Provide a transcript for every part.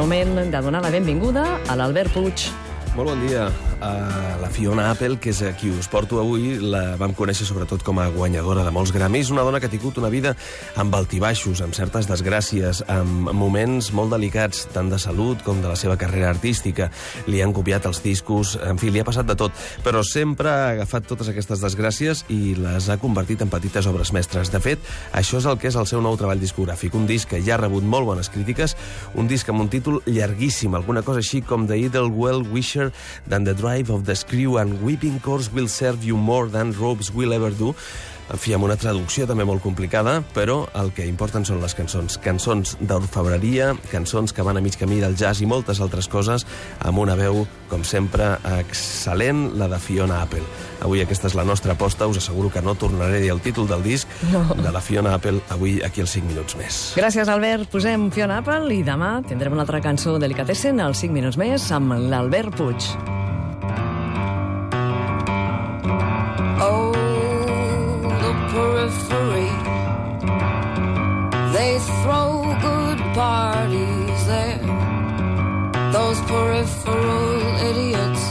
moment de donar la benvinguda a l'Albert Puig. Molt bon dia. Uh, la Fiona Apple, que és a qui us porto avui, la vam conèixer sobretot com a guanyadora de molts Grammys, una dona que ha tingut una vida amb altibaixos, amb certes desgràcies, amb moments molt delicats, tant de salut com de la seva carrera artística. Li han copiat els discos, en fi, li ha passat de tot, però sempre ha agafat totes aquestes desgràcies i les ha convertit en petites obres mestres. De fet, això és el que és el seu nou treball discogràfic, un disc que ja ha rebut molt bones crítiques, un disc amb un títol llarguíssim, alguna cosa així com The Idle Well Wisher than drive of the screw and whipping course will serve you more than ropes will ever do. En fi, amb una traducció també molt complicada, però el que importen són les cançons. Cançons d'orfebreria, cançons que van a mig camí del jazz i moltes altres coses, amb una veu, com sempre, excel·lent, la de Fiona Apple. Avui aquesta és la nostra aposta, us asseguro que no tornaré a dir el títol del disc No. de la Fiona Apple avui aquí als 5 minuts més. Gràcies, Albert. Posem Fiona Apple i demà tindrem una altra cançó delicatessen als 5 minuts més amb l'Albert Puig. Peripheral idiots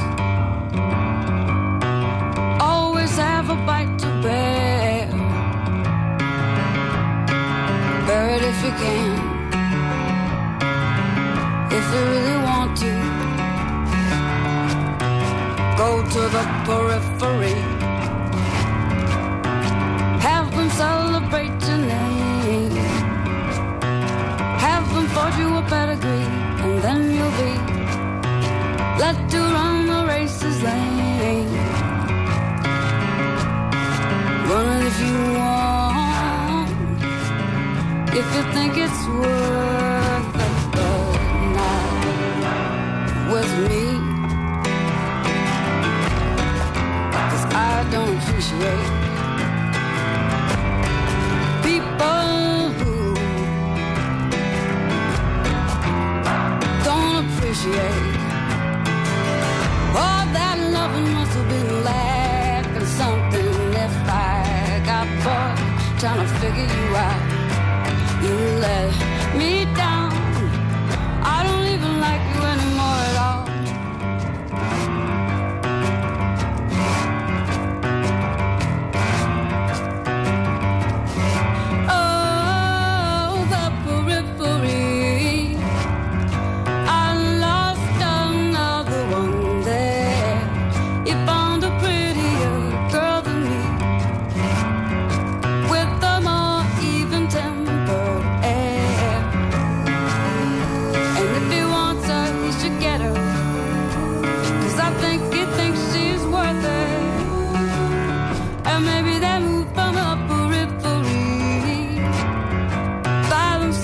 always have a bite to bear. Bear it if you can, if you really want to. Go to the periphery. Let to run the races lane. Run if you want, if you think it's worth it, but not with me. Cause I don't appreciate that loving must have been lacking something if I got bored trying to figure you out. You let me down. I don't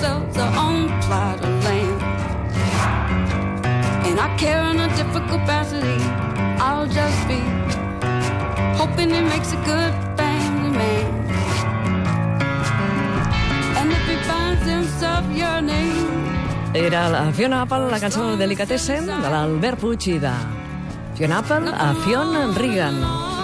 themselves their own plot of land. And I care in a different capacity. I'll just be hoping he makes a good family man. And if he finds himself your name. Era la Fiona Apple, la cançó Delicatessen, de l'Albert Puig i de Fiona Apple a Fiona Regan.